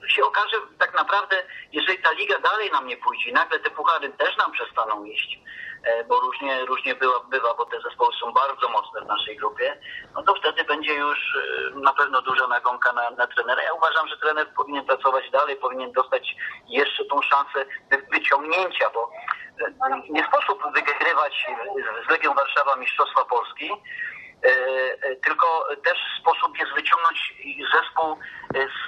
Speaker 4: Się okaże tak naprawdę, jeżeli ta liga dalej nam nie pójdzie, nagle te puchary też nam przestaną iść, E, bo różnie, różnie bywa, bywa, bo te zespoły są bardzo mocne w naszej grupie, no to wtedy będzie już e, na pewno duża nagonka na, na trenera. Ja uważam, że trener powinien pracować dalej, powinien dostać jeszcze tą szansę wyciągnięcia, bo e, nie sposób wygrywać z Legią Warszawa Mistrzostwa Polski, tylko też sposób jest wyciągnąć zespół z,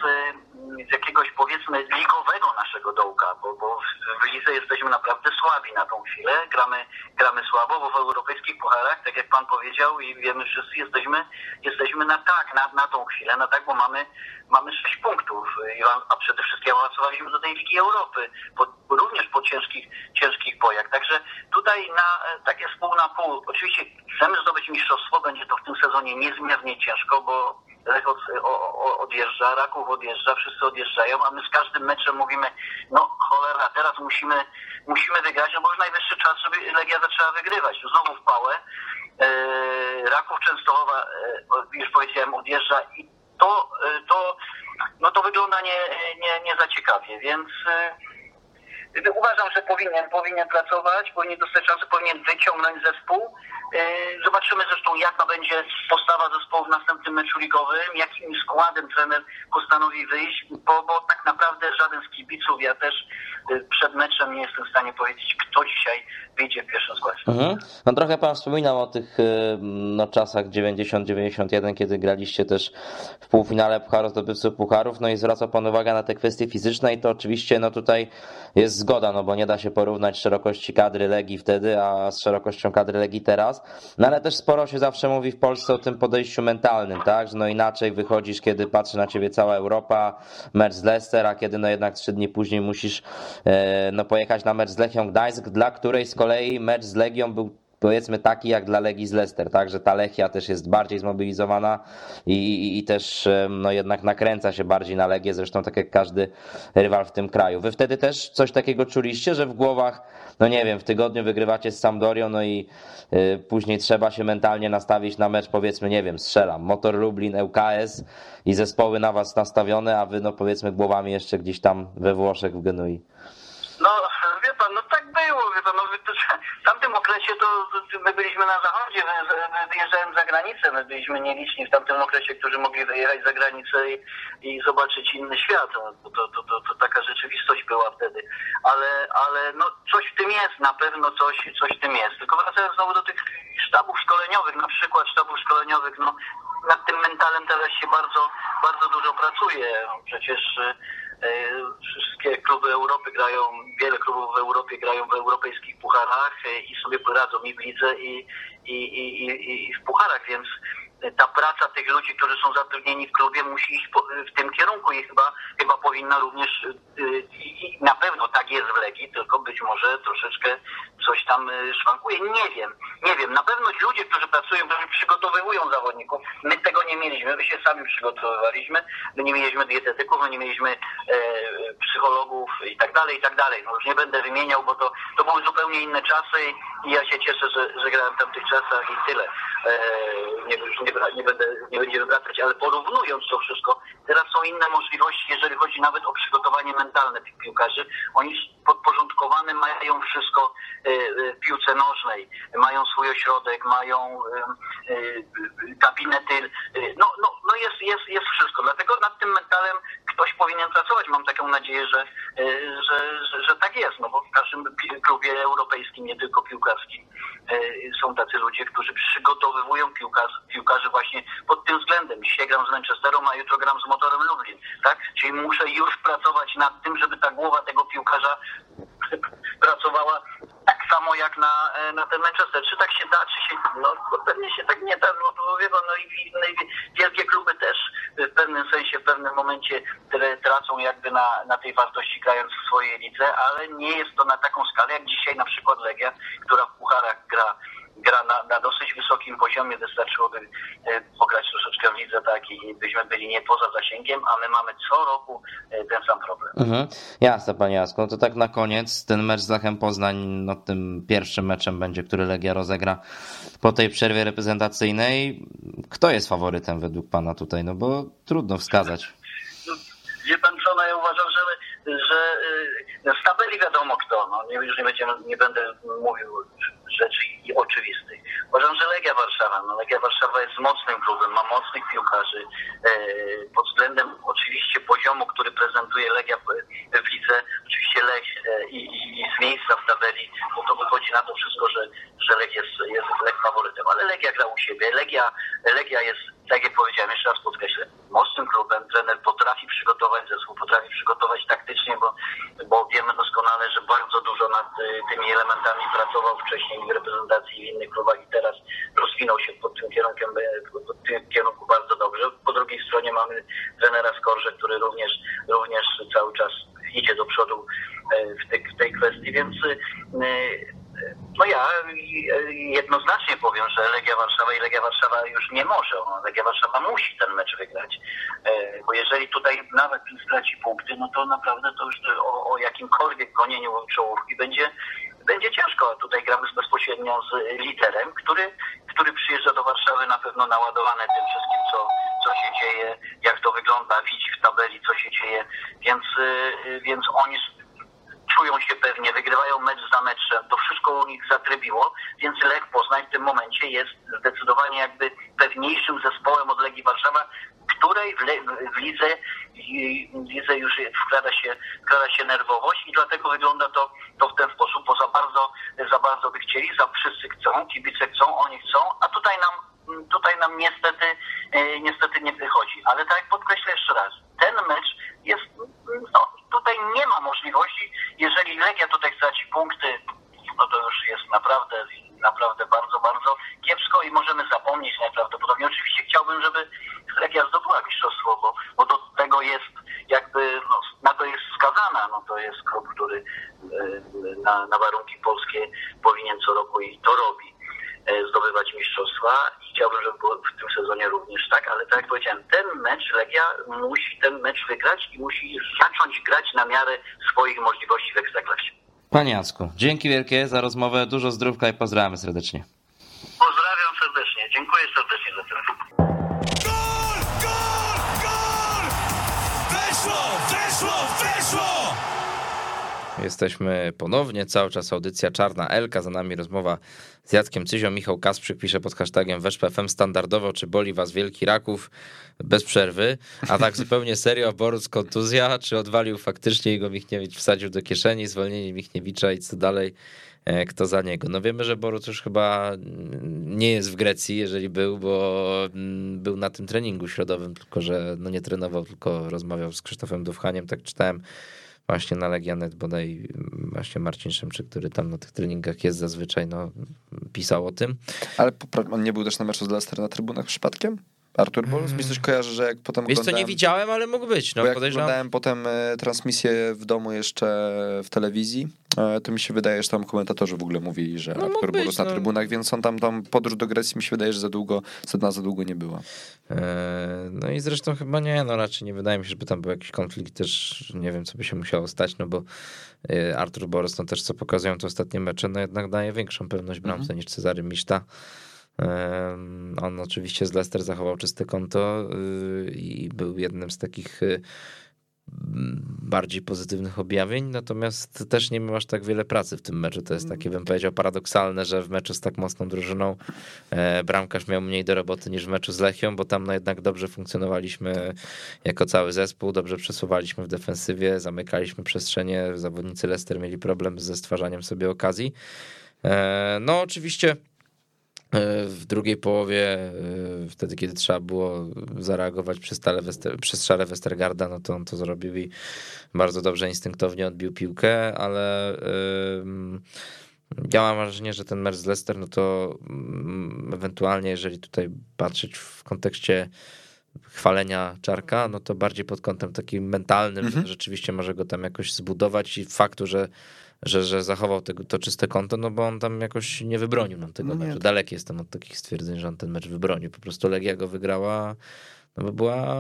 Speaker 4: z jakiegoś powiedzmy ligowego naszego dołka, bo, bo w lidze jesteśmy naprawdę słabi na tą chwilę, gramy, gramy słabo, bo w europejskich pucharach, tak jak pan powiedział i wiemy wszyscy, jesteśmy, jesteśmy na tak, na, na tą chwilę, na tak, bo mamy, mamy 6 punktów, a przede wszystkim awansowaliśmy do tej Ligi Europy, po, również po ciężkich, ciężkich bojach, także tutaj na takie z pół na pół, oczywiście chcemy zdobyć mistrzostwo, będzie to w tym sezonie niezmiernie ciężko, bo Lech od, odjeżdża, Raków odjeżdża, wszyscy odjeżdżają, a my z każdym meczem mówimy, no cholera, teraz musimy, musimy wygrać, no bo już najwyższy czas, żeby Legia zaczęła wygrywać. Znowu w pałę. E, Raków Częstochowa, e, już powiedziałem, odjeżdża i to, e, to, no to wygląda nie, nie, nie za ciekawie, więc uważam, że powinien, powinien pracować, powinien dostać szansę, powinien wyciągnąć zespół. E, zobaczymy zresztą, jaka będzie postawa zespołu w następnym meczu ligowym, jakim składem trener postanowi wyjść, bo, bo tak naprawdę żaden z kibiców, ja też e, przed meczem nie jestem w stanie powiedzieć, kto dzisiaj wyjdzie w pierwszym składzie. Mhm.
Speaker 2: No trochę pan wspominał o tych e, no, czasach 90-91, kiedy graliście też w półfinale Pucharu zdobywców Pucharów, no i zwracał pan uwagę na te kwestie fizyczne i to oczywiście no tutaj jest zgoda, no bo nie da się porównać szerokości kadry Legii wtedy, a z szerokością kadry Legii teraz, no ale też sporo się zawsze mówi w Polsce o tym podejściu mentalnym, tak, że no inaczej wychodzisz, kiedy patrzy na ciebie cała Europa, mecz z Leicester, a kiedy no jednak trzy dni później musisz e, no pojechać na mecz z Lechią Gdańsk, dla której z kolei mecz z Legią był powiedzmy taki jak dla Legii z Leicester, tak, że ta Lechia też jest bardziej zmobilizowana i, i, i, też no jednak nakręca się bardziej na Legię, zresztą tak jak każdy rywal w tym kraju. Wy wtedy też coś takiego czuliście, że w głowach, no nie wiem, w tygodniu wygrywacie z Sampdorią, no i y, później trzeba się mentalnie nastawić na mecz, powiedzmy, nie wiem, strzelam, Motor Lublin, ŁKS i zespoły na was nastawione, a wy no powiedzmy głowami jeszcze gdzieś tam we Włoszech w Genui.
Speaker 4: No, wie pan, no tak było, wie pan, no, w tamtym okresie to my byliśmy na zachodzie, wyjeżdżałem za granicę, my byliśmy nieliczni w tamtym okresie, którzy mogli wyjechać za granicę i, i zobaczyć inny świat. No, to, to, to, to, taka rzeczywistość była wtedy. Ale, ale no, coś w tym jest, na pewno coś, coś w tym jest. Tylko wracając znowu do tych sztabów szkoleniowych, na przykład sztabów szkoleniowych, no nad tym mentalem teraz się bardzo, bardzo dużo pracuje. Przecież E, wszystkie kluby Europy grają, wiele klubów w Europie grają w europejskich pucharach e, i sobie poradzą i w lidze i, i, i, i w pucharach, więc ta praca tych ludzi, którzy są zatrudnieni w klubie musi iść w tym kierunku i chyba, chyba powinna również i na pewno tak jest w Legii, tylko być może troszeczkę coś tam szwankuje. Nie wiem, nie wiem. Na pewno ci ludzie, którzy pracują, którzy przygotowywują zawodników, my tego nie mieliśmy, my się sami przygotowywaliśmy, my nie mieliśmy dietetyków, my nie mieliśmy e, psychologów i tak dalej, i tak dalej. No już nie będę wymieniał, bo to, to były zupełnie inne czasy i ja się cieszę, że, że grałem w tamtych czasach i tyle. E, nie, już nie, nie, będę, nie będziemy wracać, ale porównując to wszystko, teraz są inne możliwości, jeżeli chodzi nawet o przygotowanie mentalne tych piłkarzy. Oni podporządkowane mają wszystko e, e, piłce nożnej, mają swój ośrodek, mają gabinety, no, no, no jest, jest, jest wszystko. Dlatego nad tym mentalem ktoś powinien pracować. Mam taką nadzieję, że, że, że, że tak jest, no bo w każdym klubie europejskim, nie tylko piłkarskim, są tacy ludzie, którzy przygotowywują piłkarzy, piłkarzy właśnie pod tym względem. Dzisiaj gram z Manchesterem, a jutro gram z Motorem Lublin, tak? Czyli muszę już pracować nad tym, żeby ta głowa tego piłkarza pracowała samo jak na, e, na ten Manchester. Czy tak się da, czy się, no pewnie się tak nie da, no to wie no i inne wielkie kluby też w pewnym sensie, w pewnym momencie tracą jakby na, na tej wartości grając w swojej lidze, ale nie jest to na taką skalę jak dzisiaj na przykład Legia, która w pucharach gra gra na, na dosyć wysokim poziomie, wystarczyłoby e, pograć troszeczkę w lidze tak i byśmy byli nie poza zasięgiem, a my mamy co roku e, ten sam problem.
Speaker 2: Mhm. Jasne, panie Jasku. No to tak na koniec, ten mecz z Lechem Poznań, no tym pierwszym meczem będzie, który Legia rozegra po tej przerwie reprezentacyjnej. Kto jest faworytem według pana tutaj? No bo trudno wskazać.
Speaker 4: No, wie pan co, no ja uważam, że, że e, z tabeli wiadomo kto. No, nie, już nie, będziemy, nie będę mówił rzeczy oczywistych. Uważam, że Legia Warszawa, no Legia Warszawa jest mocnym klubem, ma mocnych piłkarzy. E, pod względem oczywiście poziomu, który prezentuje Legia w lidze, oczywiście Lech e, i, i, z miejsca w tabeli, bo to wychodzi na to wszystko, że, że jest, jest Lech faworytem. Ale Legia gra u siebie. Legia, Legia jest, tak jak powiedziałem, jeszcze raz podkreślę, mocnym klubem. Trener potrafi przygotować zespół, potrafi przygotować taktycznie, bo, bo wiemy doskonale, że bardzo dużo nad e, tymi elementami pracował wcześniej w reprezentacji w innych klubach i teraz rozwinął się pod tym kierunkiem, pod tym kierunku bardzo dobrze. Po drugiej stronie mamy trenera Skorze, który również, również cały czas idzie do przodu e, w tej, w tej kwestii, więc e, no ja jednoznacznie powiem, że Legia Warszawa i Legia Warszawa już nie może. Legia Warszawa musi ten mecz wygrać. E, bo jeżeli tutaj nawet straci punkty, no to naprawdę to już o, o jakimkolwiek gonieniu czołówki będzie będzie ciężko. Tutaj gramy bezpośrednio z liderem, który, który przyjeżdża do Warszawy na pewno naładowany tym wszystkim, co, co się dzieje, jak to wygląda, widzi w tabeli, co się dzieje, więc, y, więc oni czują się pewnie, wygrywają mecz za meczem, to wszystko u nich zatrybiło, więc Lech Poznań w tym momencie jest zdecydowanie jakby pewniejszym zespołem od Legii Warszawa, której w, w lidze, w lidze już wkrada się, wkrada się nerwowość i dlatego wygląda to, to w ten sposób, bo za bardzo, za bardzo by chcieli, za wszyscy chcą, kibice chcą, oni chcą, a tutaj nam, tutaj nam niestety, e, niestety nie wychodzi. Ale tak jak podkreślę jeszcze raz, ten mecz jest, no, tutaj nie ma możliwości, jeżeli Legia tutaj straci punkty, no to już jest naprawdę naprawdę bardzo, bardzo kiepsko i możemy zapomnieć najprawdopodobniej. Oczywiście chciałbym, żeby Legia zdobyła mistrzostwo, bo, bo do tego jest jakby, no, na to jest skazana. No, to jest klub, który e, na, na warunki polskie powinien co roku i to robi e, zdobywać mistrzostwa i chciałbym, żeby było w tym sezonie również tak, ale tak jak powiedziałem, ten mecz Legia musi ten mecz wygrać i musi zacząć grać na miarę swoich możliwości w Ekstraklasie.
Speaker 2: Panie Jacku, dzięki wielkie za rozmowę, dużo zdrówka i pozdrawiamy serdecznie.
Speaker 4: Pozdrawiam serdecznie, dziękuję serdecznie za ten. Gol, gol,
Speaker 2: gol! Weszło, weszło, weszło! Jesteśmy ponownie, cały czas audycja Czarna Elka, za nami rozmowa z Jackiem Cyzią. Michał Kasprzyk pisze pod hashtagiem WeszPFM standardowo, czy boli was wielki raków bez przerwy, a tak zupełnie serio, Boruc kontuzja, czy odwalił faktycznie jego Michniewicz wsadził do kieszeni, zwolnienie Michniewicza i co dalej, e, kto za niego. No wiemy, że Boruc już chyba nie jest w Grecji, jeżeli był, bo mm, był na tym treningu środowym, tylko że no nie trenował, tylko rozmawiał z Krzysztofem Dowchaniem, tak czytałem właśnie na Legianet bodaj właśnie Marcin Szymczyk, który tam na tych treningach jest zazwyczaj, no, pisał o tym.
Speaker 3: Ale on nie był też na meczu z Leicester na trybunach przypadkiem? Artur Bols? Mi coś kojarzy, że jak potem
Speaker 2: Wiesz co, nie widziałem, ale mógł być. No,
Speaker 3: bo jak podejrzewam... oglądałem potem e, transmisję w domu jeszcze w telewizji, e, to mi się wydaje, że tam komentatorzy w ogóle mówili, że no, Artur Bols na no. trybunach, więc on tam, tam podróż do Grecji mi się wydaje, że za długo, za, za długo nie była.
Speaker 2: E, no i zresztą chyba nie, no raczej nie wydaje mi się, żeby tam był jakiś konflikt też, nie wiem, co by się musiało stać, no bo Artur Boros, no też co pokazują te ostatnie mecze, no jednak daje większą pewność bramce mhm. niż Cezary Miszta. On oczywiście z Leicester zachował czyste konto y, i był jednym z takich y, bardziej pozytywnych objawień, natomiast też nie miał aż tak wiele pracy w tym meczu. To jest takie, bym powiedział, paradoksalne, że w meczu z tak mocną drużyną e, bramkarz miał mniej do roboty niż w meczu z Lechią, bo tam no jednak dobrze funkcjonowaliśmy jako cały zespół, dobrze przesuwaliśmy w defensywie, zamykaliśmy przestrzenie, zawodnicy Leicester mieli problem ze stwarzaniem sobie okazji. E, no oczywiście w drugiej połowie, e, wtedy kiedy trzeba było zareagować Wester, przy strzale Westergarda, no to on to zrobił i bardzo dobrze instynktownie odbił piłkę, ale ja mam wrażenie, że ten mecz z Leicester, no to mm, ewentualnie, jeżeli tutaj patrzeć w kontekście chwalenia Czarka, no to bardziej pod kątem takim mentalnym, mhm. że rzeczywiście może go tam jakoś zbudować i faktu, że że, że zachował tego, to czyste konto, no bo on tam jakoś nie wybronił nam tego no meczu. Daleki jestem od takich stwierdzeń, że on ten mecz wybronił. Po prostu Legia go wygrała no bo była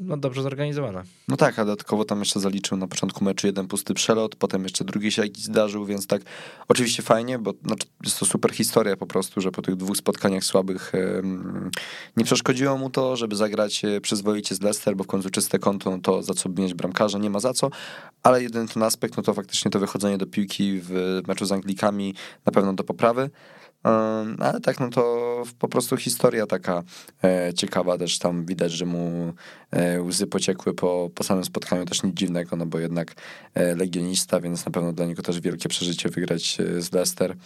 Speaker 2: no, dobrze zorganizowana.
Speaker 3: No tak, a dodatkowo tam jeszcze zaliczył na początku meczu jeden pusty przelot, potem jeszcze drugi się jakiś zdarzył, więc tak oczywiście fajnie, bo znaczy, jest to super historia po prostu, że po tych dwóch spotkaniach słabych nie przeszkodziło mu to, żeby zagrać e, przyzwoicie z Leicester, bo w końcu czyste konto, no to za co mieć bramkarza, nie ma za co, ale jeden ten aspekt, no to faktycznie to wychodzenie do piłki w meczu z Anglikami na pewno do poprawy. Ale tak, no to po prostu historia taka e, ciekawa też tam widać, że mu łzy pociekły po, po samym spotkaniu, też nic dziwnego, no bo jednak e, legionista, więc na pewno dla niego też wielkie przeżycie wygrać z Leicester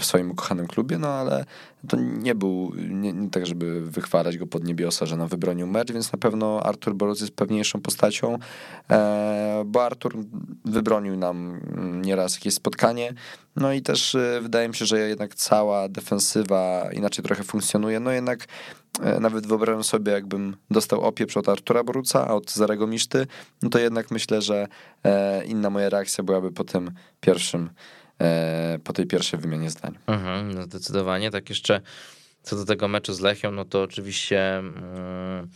Speaker 3: w swoim ukochanym klubie, no ale to nie był, nie, nie tak, żeby wychwalać go pod niebiosa, że no wybronił mecz, więc na pewno Artur Boros jest pewniejszą postacią, bo Artur wybronił nam nieraz jakieś spotkanie, no i też wydaje mi się, że jednak cała defensywa inaczej trochę funkcjonuje. No jednak e, nawet wyobrażam sobie, jakbym dostał opieprz od Artura Boruca, a od Zarego Miszty, no to jednak myślę, że e, inna moja reakcja byłaby po tym pierwszym, e, po tej pierwszej wymianie zdań.
Speaker 2: Mhm, no zdecydowanie. Tak jeszcze co do tego meczu z Lechią, no to oczywiście... Mm,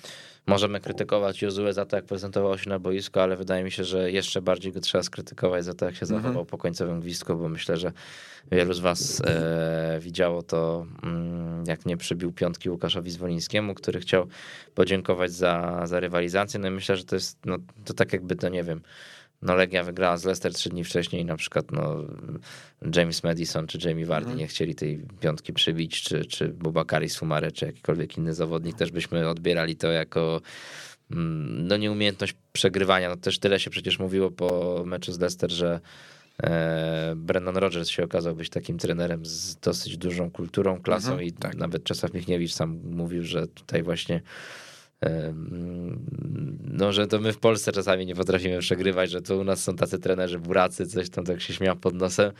Speaker 2: Możemy krytykować Jozue za to, jak prezentował się na boisku, ale wydaje mi się, że jeszcze bardziej go trzeba skrytykować za to, jak się mhm. zachował po końcowym gwizdku, bo myślę, że wielu z was e, widziało to, mm, jak nie przybił piątki Łukaszowi Zwolińskiemu, który chciał podziękować za, za rywalizację. No i myślę, że to jest, no to tak jakby to, nie wiem, no Legia wygrała z Leicester trzy dni wcześniej na przykład no, James Madison czy Jamie Vardy mm. nie chcieli tej piątki przybić, czy, czy Bubakari Sumare, czy jakikolwiek inny zawodnik, też byśmy odbierali to jako mm, no nieumiejętność przegrywania. No też tyle się przecież mówiło po meczu z Leicester, że e, Brendan Rodgers się okazał być takim trenerem z dosyć dużą kulturą, klasą -hmm, i tak. nawet Czesław Michniewicz sam mówił, że tutaj właśnie no, że to my w Polsce czasami nie potrafimy przegrywać, że tu u nas są tacy trenerzy buracy, coś tam tak się śmiał pod nosem,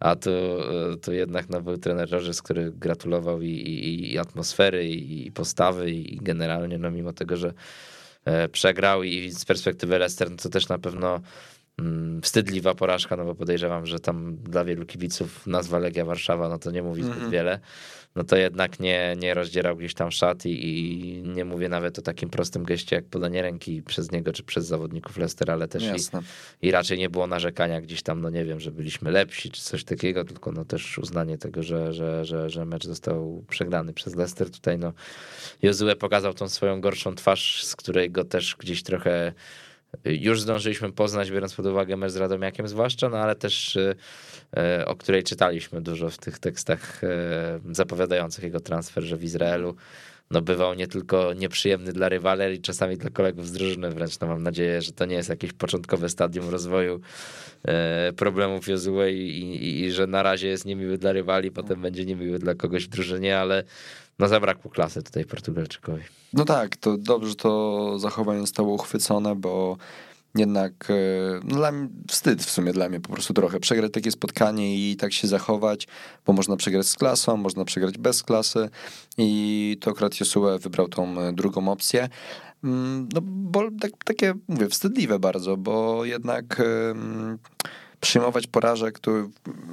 Speaker 2: a tu, e, tu jednak no, był trener Rogers, który gratulował i, i, i atmosfery, i, i, postawy, i generalnie, no mimo tego, że e, przegrał i z perspektywy Leicester, no to też na pewno wstydliwa porażka, no bo podejrzewam, że tam dla wielu kibiców nazwa Legia Warszawa, no to nie mówi zbyt mm -hmm. wiele no to jednak nie, nie rozdzierał gdzieś tam szat i, i, nie mówię nawet o takim prostym geście jak podanie ręki przez niego czy przez zawodników Leicester, ale też i, i, raczej nie było narzekania gdzieś tam, no nie wiem, że byliśmy lepsi czy coś takiego, tylko no też uznanie tego, że, że, że, że mecz został przegrany przez Leicester. Tutaj no Jozue pokazał tą swoją gorszą twarz, z której go też gdzieś trochę już zdążyliśmy poznać, biorąc pod uwagę mecz z Radomiakiem zwłaszcza, no ale też y, y, o której czytaliśmy dużo w tych tekstach y, zapowiadających jego transfer, że w Izraelu no bywał nie tylko nieprzyjemny dla rywali, i czasami dla kolegów z drużyny wręcz. No mam nadzieję, że to nie jest jakieś początkowe stadium rozwoju problemów Jozue i, i, i, że na razie jest niemiły dla rywali, potem będzie niemiły dla kogoś w drużynie, ale no zabrakło klasy tutaj Portugalczykowi.
Speaker 3: No tak, to dobrze to zachowanie zostało uchwycone, bo jednak e, no dla mnie, wstyd w sumie dla mnie po prostu trochę. Przegrać takie spotkanie i tak się zachować, bo można przegrać z klasą, można przegrać bez klasy i to akurat wybrał tą e, drugą opcję. Mm, no bo tak, takie, mówię, wstydliwe bardzo, bo jednak przyjmować porażek, które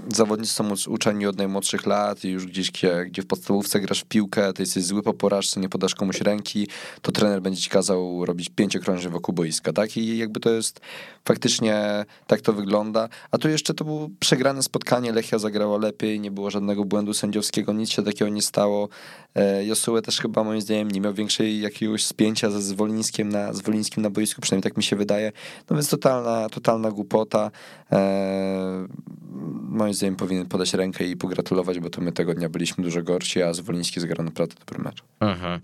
Speaker 3: zawodnicy są uczeni od najmłodszych lat i już gdzieś, gdzie, w podstawówce grasz w piłkę, to jesteś zły po porażce, nie podasz komuś ręki, to trener będzie ci kazał robić pięciokrążnie wokół boiska, tak? I jakby to jest faktycznie tak to wygląda. A tu jeszcze to było przegrane spotkanie, Lechia zagrała lepiej, nie było żadnego błędu sędziowskiego, nic się takiego nie stało. E, Josue też chyba moim zdaniem nie miał większej jakiegoś spięcia ze Zwolińskim na, Zwolińskim na boisku, przynajmniej tak mi się wydaje. No więc totalna, totalna głupota. E, moim zdaniem powinien podać rękę i pogratulować, bo to my tego dnia byliśmy dużo gorsi, a Zwoliński zagrał naprawdę dobry mecz.
Speaker 2: Mhm.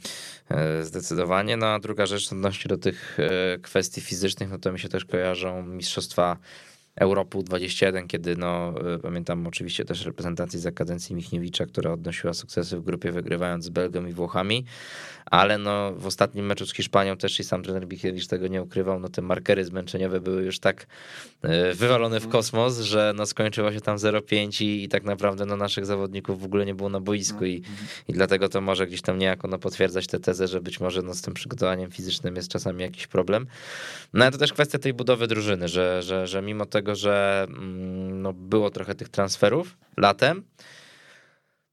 Speaker 2: E, zdecydowanie. No a druga rzecz odnośnie do tych kwestii fizycznych, no to mi się też kojarzą mistrzostwa Europy 21, kiedy no, y, pamiętam oczywiście też reprezentacji za kadencji Michniewicza, która odnosiła sukcesy w grupie, wygrywając z Belgią i Włochami, ale no, w ostatnim meczu z Hiszpanią też i sam trener Michniewicz tego nie ukrywał, no te markery zmęczeniowe były już tak y, wywalone w kosmos, że no, skończyło się tam 0-5 i, i tak naprawdę no, naszych zawodników w ogóle nie było na boisku i, i dlatego to może gdzieś tam niejako no, potwierdzać tę tezę, że być może no, z tym przygotowaniem fizycznym jest czasami jakiś problem. No ale to też kwestia tej budowy drużyny, że, że, że mimo tego tego, że mm, no, było trochę tych transferów latem,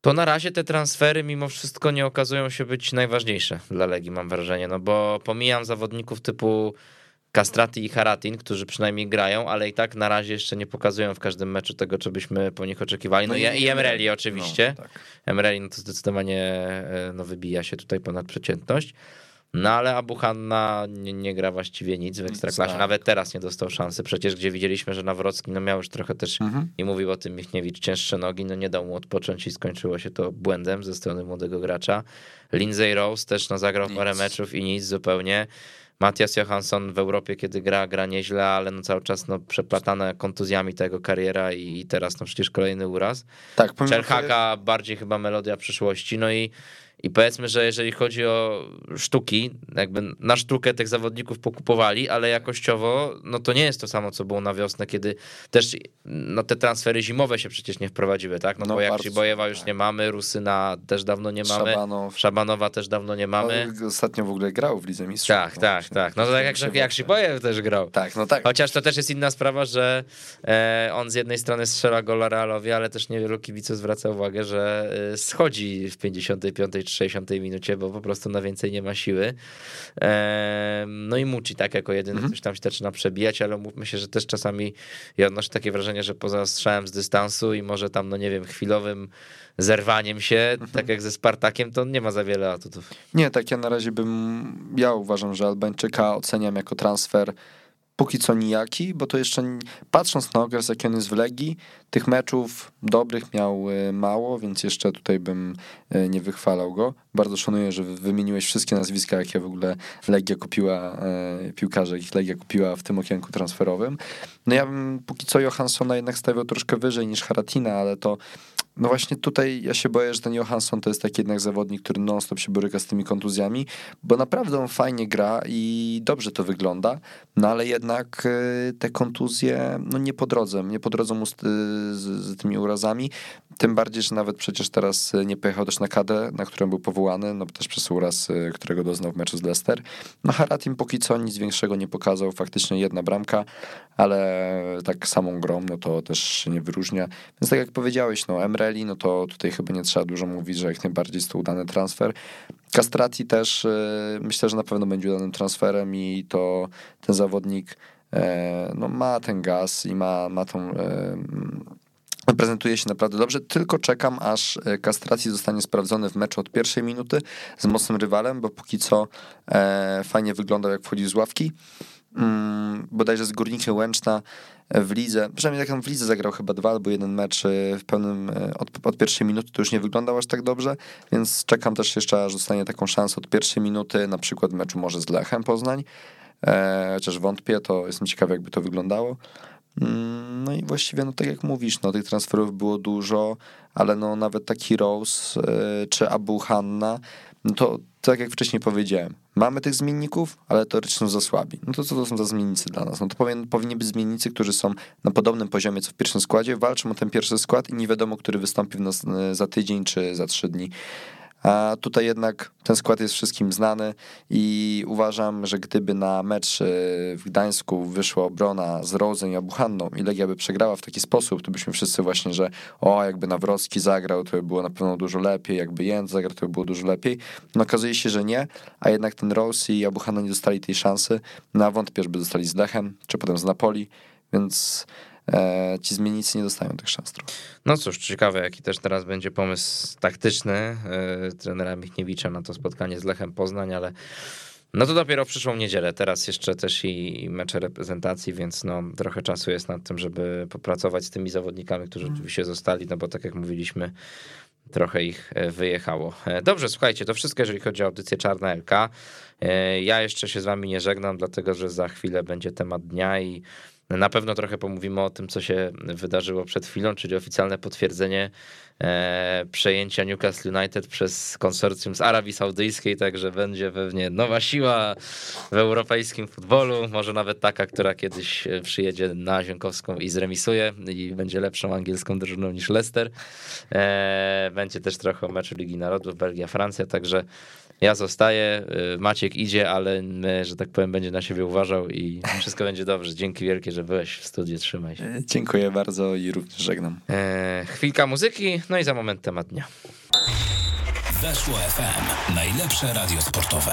Speaker 2: to na razie te transfery mimo wszystko nie okazują się być najważniejsze dla Legii, mam wrażenie, no bo pomijam zawodników typu Kastrati i Haratin, którzy przynajmniej grają, ale i tak na razie jeszcze nie pokazują w każdym meczu tego, co byśmy po nich oczekiwali. No, no i, i Emreli oczywiście. No, tak. Emreli no to zdecydowanie e, no, wybija się tutaj ponad przeciętność. No ale Abu Hanna nie, nie gra właściwie nic w Ekstraklasie. Tak. Nawet teraz nie dostał szansy. Przecież gdzie widzieliśmy, że Nawrocki no miał już trochę też, mhm. i mówił o tym Michniewicz, cięższe nogi, no nie dał mu odpocząć i skończyło się to błędem ze strony młodego gracza. Lindsay Rose też no, zagrał nic. parę meczów i nic zupełnie. Matthias Johansson w Europie, kiedy gra, gra nieźle, ale no cały czas no, przeplatane kontuzjami tego kariera i, i teraz no przecież kolejny uraz. Tak, Czerhaka bardziej chyba melodia przyszłości, no i i powiedzmy, że jeżeli chodzi o sztuki, jakby na sztukę tych zawodników pokupowali, ale jakościowo, no to nie jest to samo, co było na wiosnę, kiedy też no te transfery zimowe się przecież nie wprowadziły, tak? No, no bo jak Bojewa już tak. nie mamy, Rusyna też dawno nie mamy, Szabanow. Szabanowa też dawno nie mamy.
Speaker 3: No, ostatnio w ogóle grał w Lidze Mistrzów.
Speaker 2: Tak, no, tak, tak. No to tak jak, jak, jak Szybojew też grał.
Speaker 3: Tak, no tak.
Speaker 2: Chociaż to też jest inna sprawa, że e, on z jednej strony strzela gola Realowi, ale też niewielu kibiców zwraca uwagę, że e, schodzi w 55 czy 60 minucie, bo po prostu na więcej nie ma siły. No i Muci tak jako jedyny mhm. coś tam się zaczyna przebijać, ale mówmy się, że też czasami ja odnoszę takie wrażenie, że poza strzałem z dystansu i może tam, no nie wiem, chwilowym zerwaniem się, mhm. tak jak ze Spartakiem, to nie ma za wiele atutów.
Speaker 3: Nie, tak ja na razie bym, ja uważam, że Albańczyka oceniam jako transfer póki co nijaki, bo to jeszcze patrząc na okres, jaki on jest w Legii, tych meczów dobrych miał e, mało, więc jeszcze tutaj bym e, nie wychwalał go. Bardzo szanuję, że wymieniłeś wszystkie nazwiska, jakie w ogóle Legia kupiła, e, piłkarze, jakich Legia kupiła w tym okienku transferowym. No ja bym póki co Johanssona jednak stawiał troszkę wyżej niż Haratina, ale to no właśnie tutaj ja się boję, że ten Johansson to jest taki jednak zawodnik, który non-stop się boryka z tymi kontuzjami, bo naprawdę on fajnie gra i dobrze to wygląda, no ale jednak y, te kontuzje no nie po drodze, nie po drodze mu z, z, z tymi urazami, tym bardziej, że nawet przecież teraz nie pojechał też na kadę, na którą był powołany, no też przez uraz, y, którego doznał w meczu z Leicester. No Haratim póki co nic większego nie pokazał, faktycznie jedna bramka, ale tak samą grą, no to też się nie wyróżnia. Więc tak jak powiedziałeś, no Emre no to tutaj chyba nie trzeba dużo mówić, że jak najbardziej jest to udany transfer. Castrati też y, myślę, że na pewno będzie udanym transferem i to ten zawodnik e, no, ma ten gaz i ma, ma tą e, prezentuje się naprawdę dobrze, tylko czekam aż Kastracji zostanie sprawdzony w meczu od pierwszej minuty z mocnym rywalem, bo póki co e, fajnie wyglądał jak wchodzi z ławki. Mm, bodajże z Górnikiem Łęczna w lidze, przynajmniej jak tam w lidze zagrał chyba dwa albo jeden mecz y, w pełnym, od, od pierwszej minuty to już nie wyglądał aż tak dobrze, więc czekam też jeszcze, aż dostanie taką szansę od pierwszej minuty, na przykład meczu może z Lechem Poznań, e, chociaż wątpię, to jestem ciekawy jakby to wyglądało. Mm, no i właściwie, no tak jak mówisz, no tych transferów było dużo, ale no nawet taki Rose y, czy Abu Hanna, no to tak jak wcześniej powiedziałem, mamy tych zmienników, ale teoretycznie za słabi. No to co to są za zmiennicy dla nas? No to powinien, powinni być zmiennicy, którzy są na podobnym poziomie co w pierwszym składzie, walczą o ten pierwszy skład i nie wiadomo, który wystąpi w nas y, za tydzień czy za trzy dni. A tutaj jednak ten skład jest wszystkim znany i uważam, że gdyby na mecz e, w Gdańsku wyszła obrona z Rozen i Abuhanną i Legia by przegrała w taki sposób, to byśmy wszyscy właśnie, że o, jakby Nawrocki zagrał, to by było na pewno dużo lepiej, jakby Jędz zagrał, to by było dużo lepiej. No okazuje się, że nie, a jednak ten Rose i Abuhanna nie dostali tej szansy. Na wątpię, żeby dostali z Lechem, czy potem z Napoli, więc ci zmiennicy nie dostają tych szans.
Speaker 2: No cóż, ciekawe jaki też teraz będzie pomysł taktyczny e, trenera Michniewicza na to spotkanie z Lechem Poznań, ale no to dopiero w przyszłą niedzielę. Teraz jeszcze też i mecze reprezentacji, więc no trochę czasu jest nad tym, żeby popracować z tymi zawodnikami, którzy mhm. oczywiście zostali, no bo tak jak mówiliśmy, trochę ich e, wyjechało. Dobrze, słuchajcie, to wszystko, jeżeli chodzi o audycję Czarna LK. Ja jeszcze się z wami nie żegnam, dlatego że za chwilę będzie temat dnia i na pewno trochę pomówimy o tym, co się wydarzyło przed chwilą, czyli oficjalne potwierdzenie e, przejęcia Newcastle United przez konsorcjum z Arabii Saudyjskiej, także będzie pewnie nowa siła w europejskim futbolu, może nawet taka, która kiedyś przyjedzie na Ziękowską i zremisuje i będzie lepszą angielską drużyną niż Leicester. E, będzie też trochę o meczu Ligi Narodów Belgia-Francja, także ja zostaję, y, Maciek idzie, ale my, że tak powiem, będzie na siebie uważał i wszystko będzie dobrze. Dzięki wielkie, że byłeś w studiu, trzymaj się. E,
Speaker 3: dziękuję bardzo i również żegnam.
Speaker 2: E, chwilka muzyki, no i za moment temat dnia.
Speaker 1: Weszło FM, najlepsze radio sportowe.